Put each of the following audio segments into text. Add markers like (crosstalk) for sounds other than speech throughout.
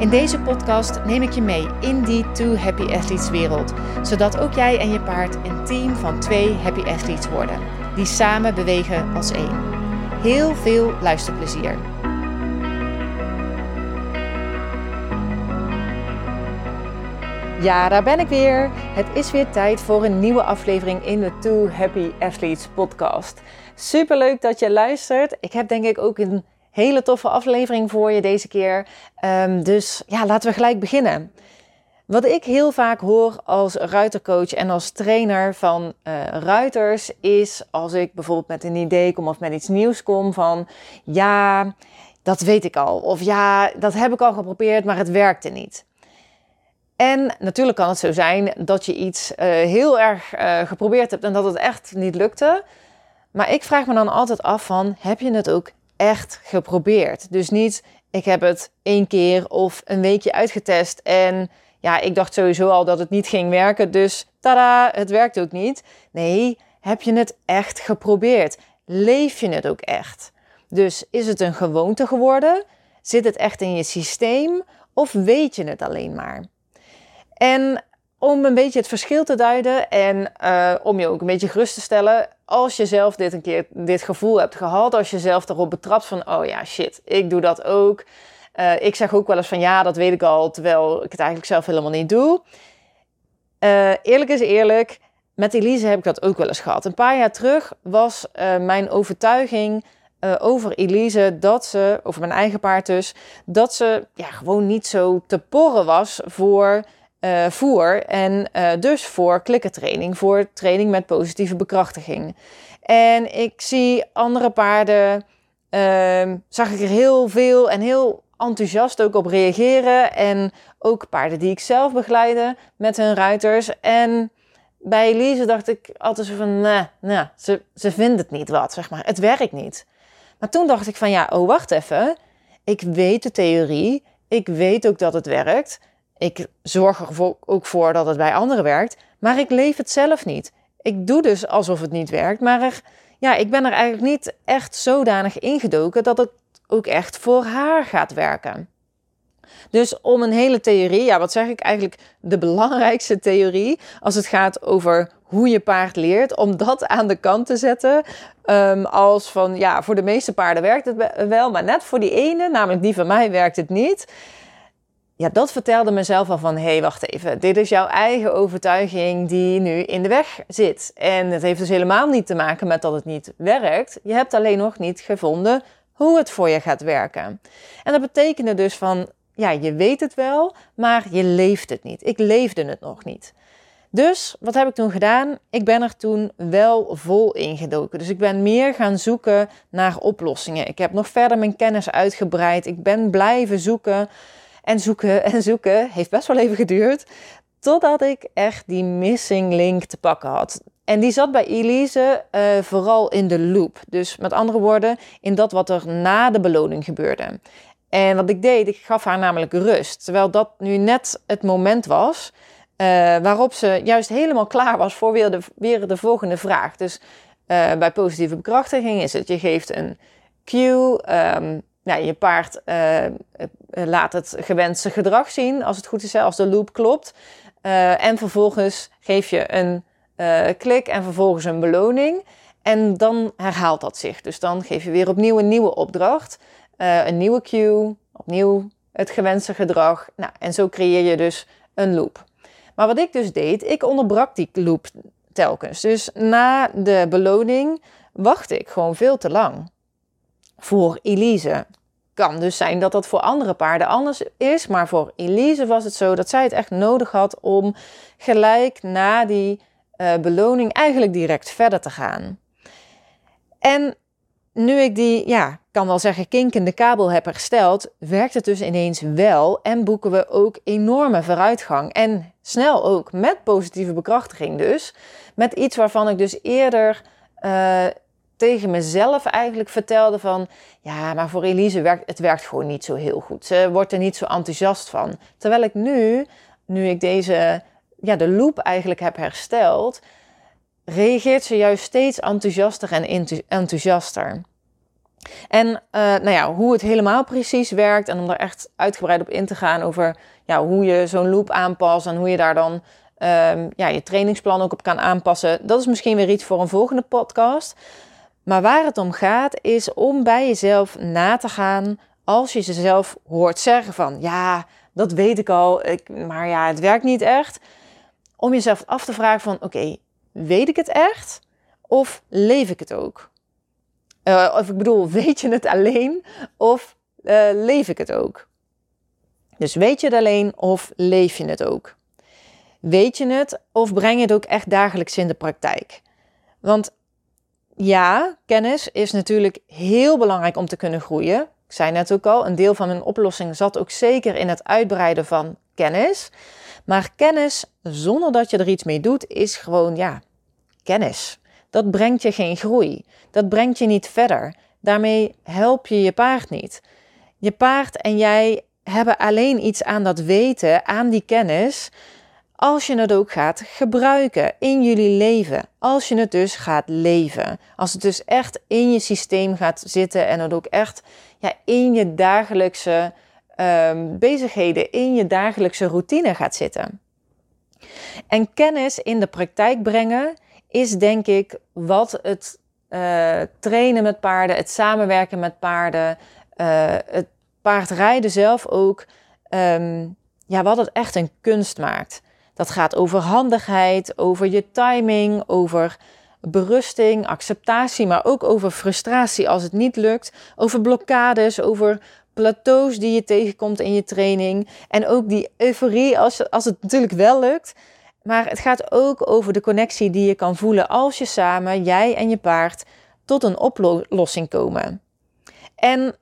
In deze podcast neem ik je mee in die Two Happy Athletes wereld, zodat ook jij en je paard een team van twee Happy Athletes worden, die samen bewegen als één. Heel veel luisterplezier. Ja, daar ben ik weer. Het is weer tijd voor een nieuwe aflevering in de Two Happy Athletes podcast. Super leuk dat je luistert. Ik heb denk ik ook een hele toffe aflevering voor je deze keer. Um, dus ja, laten we gelijk beginnen. Wat ik heel vaak hoor als ruitercoach en als trainer van uh, ruiters is als ik bijvoorbeeld met een idee kom of met iets nieuws kom van ja, dat weet ik al. Of ja, dat heb ik al geprobeerd, maar het werkte niet. En natuurlijk kan het zo zijn dat je iets uh, heel erg uh, geprobeerd hebt en dat het echt niet lukte. Maar ik vraag me dan altijd af van, heb je het ook echt geprobeerd? Dus niet, ik heb het één keer of een weekje uitgetest en ja, ik dacht sowieso al dat het niet ging werken, dus tada, het werkt ook niet. Nee, heb je het echt geprobeerd? Leef je het ook echt? Dus is het een gewoonte geworden? Zit het echt in je systeem? Of weet je het alleen maar? En om een beetje het verschil te duiden en uh, om je ook een beetje gerust te stellen, als je zelf dit een keer dit gevoel hebt gehad, als je zelf erop betrapt van, oh ja, shit, ik doe dat ook. Uh, ik zeg ook wel eens van, ja, dat weet ik al, terwijl ik het eigenlijk zelf helemaal niet doe. Uh, eerlijk is eerlijk, met Elise heb ik dat ook wel eens gehad. Een paar jaar terug was mijn overtuiging over Elise dat ze, over mijn eigen paard dus, dat ze ja, gewoon niet zo te porren was voor uh, voer. En uh, dus voor klikkertraining, voor training met positieve bekrachtiging. En ik zie andere paarden, uh, zag ik er heel veel en heel enthousiast ook op reageren. En ook paarden die ik zelf begeleide met hun ruiters. En bij Elise dacht ik altijd zo van, nee, ze, ze vindt het niet wat, zeg maar. Het werkt niet. Maar toen dacht ik van, ja, oh, wacht even. Ik weet de theorie. Ik weet ook dat het werkt. Ik zorg er ook voor dat het bij anderen werkt, maar ik leef het zelf niet. Ik doe dus alsof het niet werkt, maar ja, ik ben er eigenlijk niet echt zodanig ingedoken dat het ook echt voor haar gaat werken. Dus om een hele theorie, ja, wat zeg ik eigenlijk, de belangrijkste theorie als het gaat over hoe je paard leert, om dat aan de kant te zetten. Um, als van, ja, voor de meeste paarden werkt het wel, maar net voor die ene, namelijk die van mij, werkt het niet ja, dat vertelde mezelf al van, hé, hey, wacht even, dit is jouw eigen overtuiging die nu in de weg zit. En het heeft dus helemaal niet te maken met dat het niet werkt. Je hebt alleen nog niet gevonden hoe het voor je gaat werken. En dat betekende dus van, ja, je weet het wel, maar je leeft het niet. Ik leefde het nog niet. Dus wat heb ik toen gedaan? Ik ben er toen wel vol ingedoken. Dus ik ben meer gaan zoeken naar oplossingen. Ik heb nog verder mijn kennis uitgebreid. Ik ben blijven zoeken en zoeken en zoeken. Heeft best wel even geduurd. Totdat ik echt die missing link te pakken had. En die zat bij Elise uh, vooral in de loop. Dus met andere woorden, in dat wat er na de beloning gebeurde. En wat ik deed, ik gaf haar namelijk rust. Terwijl dat nu net het moment was uh, waarop ze juist helemaal klaar was voor weer de, volgende vraag. Dus uh, bij positieve bekrachtiging is het, je geeft een cue, um, nou, je paard uh, laat het gewenste gedrag zien, als het goed is, als de loop klopt. Uh, en vervolgens geef je een uh, klik en vervolgens een beloning. En dan herhaalt dat zich. Dus dan geef je weer opnieuw een nieuwe opdracht, een nieuwe cue, opnieuw het gewenste gedrag. Nou, en zo creëer je dus een loop. Maar wat ik dus deed, ik onderbrak die loop telkens. Dus na de beloning wachtte ik gewoon veel te lang voor Elise. Kan dus zijn dat dat voor andere paarden anders is, maar voor Elise was het zo dat zij het echt nodig had om gelijk na die uh, beloning eigenlijk direct verder te gaan. En nu ik die, ja, kan wel zeggen, kink in de kabel heb hersteld, werkt het dus ineens wel en boeken we ook enorme vooruitgang. En snel ook, met positieve bekrachtiging dus. Met iets waarvan ik dus eerder uh, tegen mezelf eigenlijk vertelde van... ja, maar voor Elise werkt het werkt gewoon niet zo heel goed. Ze wordt er niet zo enthousiast van. Terwijl ik nu, nu ik deze, ja, de loop eigenlijk heb hersteld... reageert ze juist steeds enthousiaster en enthousiaster. En uh, nou ja, hoe het helemaal precies werkt en om er echt uitgebreid op in te gaan over ja, hoe je zo'n loop aanpast en hoe je daar dan um, ja, je trainingsplan ook op kan aanpassen. Dat is misschien weer iets voor een volgende podcast. Maar waar het om gaat is om bij jezelf na te gaan als je jezelf hoort zeggen van ja, dat weet ik al, ik, maar ja, het werkt niet echt. Om jezelf af te vragen van oké, weet ik het echt of leef ik het ook? Uh, of ik bedoel, (laughs) weet je het alleen of uh, leef ik het ook? Dus weet je het alleen of leef je het ook? Weet je het of breng je het ook echt dagelijks in de praktijk? Want ja, kennis is natuurlijk heel belangrijk om te kunnen groeien. Ik zei net ook al, een deel van mijn oplossing zat ook zeker in het uitbreiden van kennis. Maar kennis zonder dat je er iets mee doet, is gewoon ja, kennis. Dat brengt je geen groei. Dat brengt je niet verder. Daarmee help je je paard niet. Je paard en jij hebben alleen iets aan dat weten, aan die kennis, als je het ook gaat gebruiken in jullie leven. Als je het dus gaat leven. Als het dus echt in je systeem gaat zitten en het ook echt ja, in je dagelijkse um, bezigheden, in je dagelijkse routine gaat zitten. En kennis in de praktijk brengen is denk ik wat het uh, trainen met paarden, het samenwerken met paarden, uh, het paardrijden zelf ook, um, ja, wat het echt een kunst maakt. Dat gaat over handigheid, over je timing, over berusting, acceptatie, maar ook over frustratie als het niet lukt, over blokkades, over plateaus die je tegenkomt in je training en ook die euforie als, als het natuurlijk wel lukt. Maar het gaat ook over de connectie die je kan voelen als je samen, jij en je paard, tot een oplossing komen. En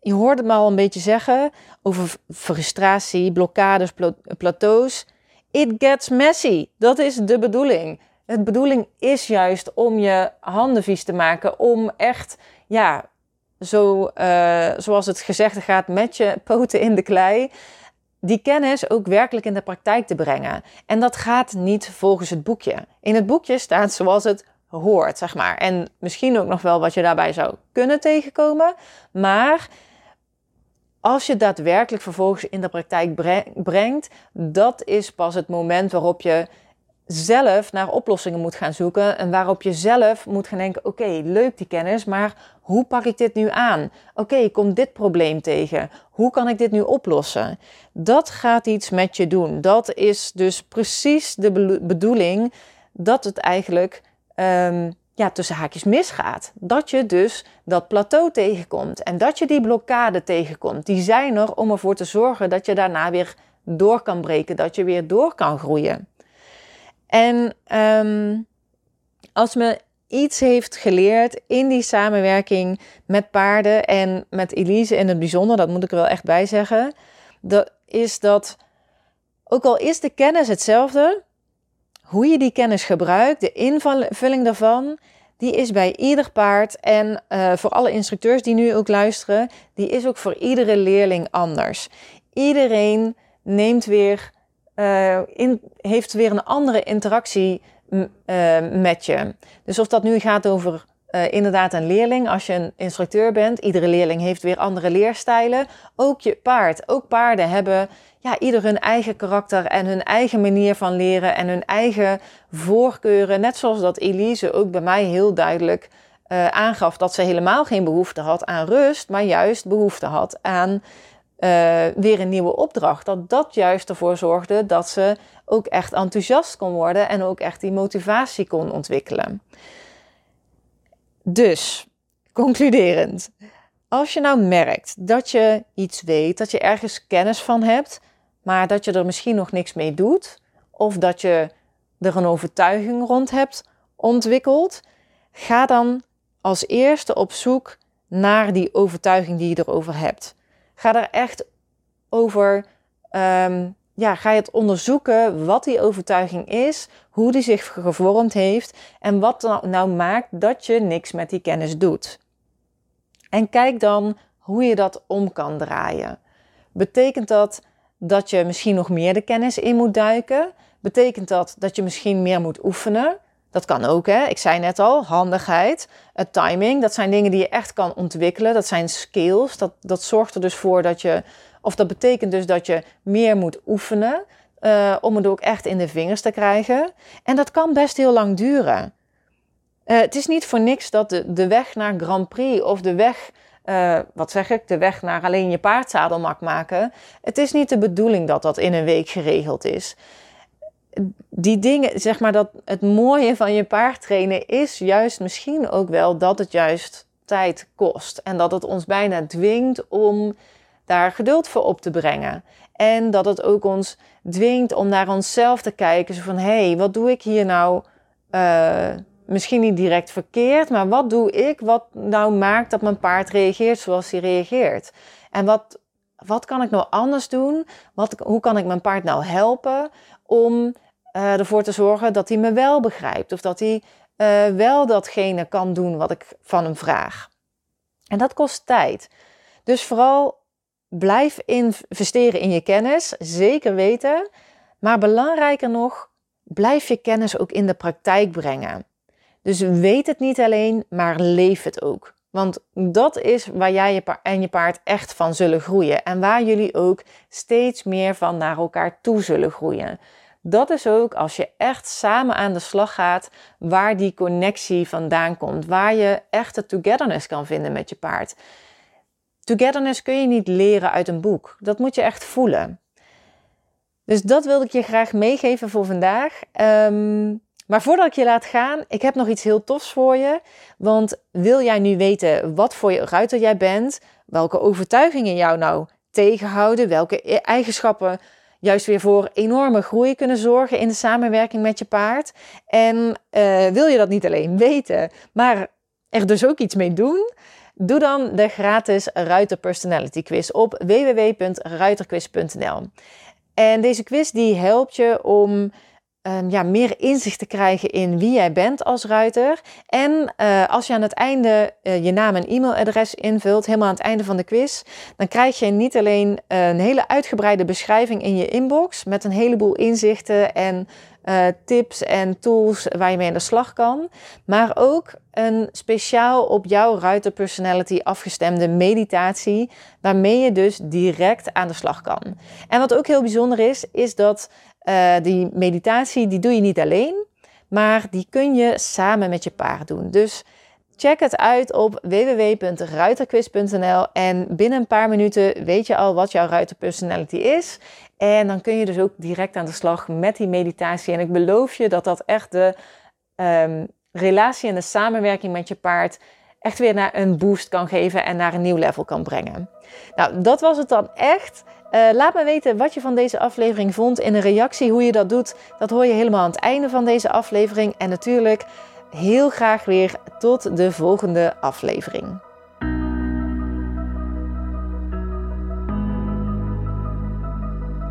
je hoort het me al een beetje zeggen over frustratie, blokkades, plateaus. It gets messy. Dat is de bedoeling. Het bedoeling is juist om je handen vies te maken, om echt, ja, zo, uh, zoals het gezegd gaat, met je poten in de klei, die kennis ook werkelijk in de praktijk te brengen. En dat gaat niet volgens het boekje. In het boekje staat zoals het hoort, zeg maar. En misschien ook nog wel wat je daarbij zou kunnen tegenkomen. Maar als je daadwerkelijk vervolgens in de praktijk brengt, dat is pas het moment waarop je zelf naar oplossingen moet gaan zoeken en waarop je zelf moet gaan denken: oké, leuk die kennis, maar hoe pak ik dit nu aan? Oké, ik kom dit probleem tegen. Hoe kan ik dit nu oplossen? Dat gaat iets met je doen. Dat is dus precies de bedoeling dat het eigenlijk um, ja, tussen haakjes misgaat. Dat je dus dat plateau tegenkomt en dat je die blokkade tegenkomt. Die zijn er om ervoor te zorgen dat je daarna weer door kan breken, dat je weer door kan groeien. En um, als me iets heeft geleerd in die samenwerking met paarden en met Elise in het bijzonder, dat moet ik er wel echt bij zeggen, dat is dat ook al is de kennis hetzelfde, hoe je die kennis gebruikt, de invulling daarvan, die is bij ieder paard en uh, voor alle instructeurs die nu ook luisteren, die is ook voor iedere leerling anders. Iedereen neemt weer, uh, in, heeft weer een andere interactie uh, met je. Dus of dat nu gaat over uh, inderdaad een leerling, als je een instructeur bent, iedere leerling heeft weer andere leerstijlen. Ook je paard, ook paarden hebben ja, ieder hun eigen karakter en hun eigen manier van leren en hun eigen voorkeuren. Net zoals dat Elise ook bij mij heel duidelijk uh, aangaf dat ze helemaal geen behoefte had aan rust, maar juist behoefte had aan uh, weer een nieuwe opdracht. Dat dat juist ervoor zorgde dat ze ook echt enthousiast kon worden en ook echt die motivatie kon ontwikkelen. Dus, concluderend. Als je nou merkt dat je iets weet, dat je ergens kennis van hebt, maar dat je er misschien nog niks mee doet, of dat je er een overtuiging rond hebt ontwikkeld, ga dan als eerste op zoek naar die overtuiging die je erover hebt. Ga er echt over, ehm, ja, ga je het onderzoeken wat die overtuiging is, hoe die zich gevormd heeft en wat nou, nou maakt dat je niks met die kennis doet. En kijk dan hoe je dat om kan draaien. Betekent dat dat je misschien nog meer de kennis in moet duiken? Betekent dat dat je misschien meer moet oefenen? Dat kan ook, hè. Ik zei net al, handigheid, het timing. Dat zijn dingen die je echt kan ontwikkelen. Dat zijn skills. Dat, dat zorgt er dus voor dat je... Of dat betekent dus dat je meer moet oefenen... Uh, om het ook echt in de vingers te krijgen. En dat kan best heel lang duren. Uh, het is niet voor niks dat de, de weg naar Grand Prix of de weg... Wat zeg ik? De weg naar alleen je paardzadel mag maken. Het is niet de bedoeling dat dat in een week geregeld is die dingen, zeg maar, dat het mooie van je paard trainen is juist misschien ook wel dat het juist tijd kost. En dat het ons bijna dwingt om daar geduld voor op te brengen. En dat het ook ons dwingt om naar onszelf te kijken. Zo van, hé, hey, wat doe ik hier nou? Uh, misschien niet direct verkeerd, maar wat doe ik wat nou maakt dat mijn paard reageert zoals hij reageert? En wat, wat kan ik nou anders doen? Wat, hoe kan ik mijn paard nou helpen om uh, ervoor te zorgen dat hij me wel begrijpt of dat hij uh, wel datgene kan doen wat ik van hem vraag. En dat kost tijd. Dus vooral blijf investeren in je kennis, zeker weten. Maar belangrijker nog, blijf je kennis ook in de praktijk brengen. Dus weet het niet alleen, maar leef het ook. Want dat is waar jij en je paard echt van zullen groeien. En waar jullie ook steeds meer van naar elkaar toe zullen groeien. Dat is ook als je echt samen aan de slag gaat, waar die connectie vandaan komt. Waar je echt de togetherness kan vinden met je paard. Togetherness kun je niet leren uit een boek. Dat moet je echt voelen. Dus dat wilde ik je graag meegeven voor vandaag. Um, maar voordat ik je laat gaan, ik heb nog iets heel tofs voor je. Want wil jij nu weten wat voor ruiter jij bent, welke overtuigingen jou nou tegenhouden, welke eigenschappen juist weer voor enorme groei kunnen zorgen in de samenwerking met je paard. En uh, wil je dat niet alleen weten, maar er dus ook iets mee doen? Doe dan de gratis Ruiter Personality Quiz op www.ruiterquiz.nl. En deze quiz die helpt je om um, ja, meer inzicht te krijgen in wie jij bent als ruiter. En uh, als je aan het einde uh, je naam en e-mailadres invult, helemaal aan het einde van de quiz, dan krijg je niet alleen een hele uitgebreide beschrijving in je inbox met een heleboel inzichten en uh, tips en tools waar je mee aan de slag kan, maar ook een speciaal op jouw ruiter personality afgestemde meditatie, waarmee je dus direct aan de slag kan. En wat ook heel bijzonder is, is dat uh, die meditatie die doe je niet alleen, maar die kun je samen met je paard doen. Dus check het uit op www.ruiterquiz.nl en binnen een paar minuten weet je al wat jouw ruiterpersonality is. En dan kun je dus ook direct aan de slag met die meditatie. En ik beloof je dat dat echt de um, relatie en de samenwerking met je paard echt weer naar een boost kan geven en naar een nieuw level kan brengen. Nou, dat was het dan echt. Uh, laat me weten wat je van deze aflevering vond in een reactie. Hoe je dat doet, dat hoor je helemaal aan het einde van deze aflevering. En natuurlijk heel graag weer tot de volgende aflevering.